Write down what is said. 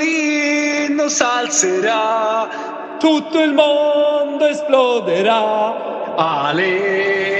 Mandolino s'alzerà, tutto il mondo esploderà. Ale,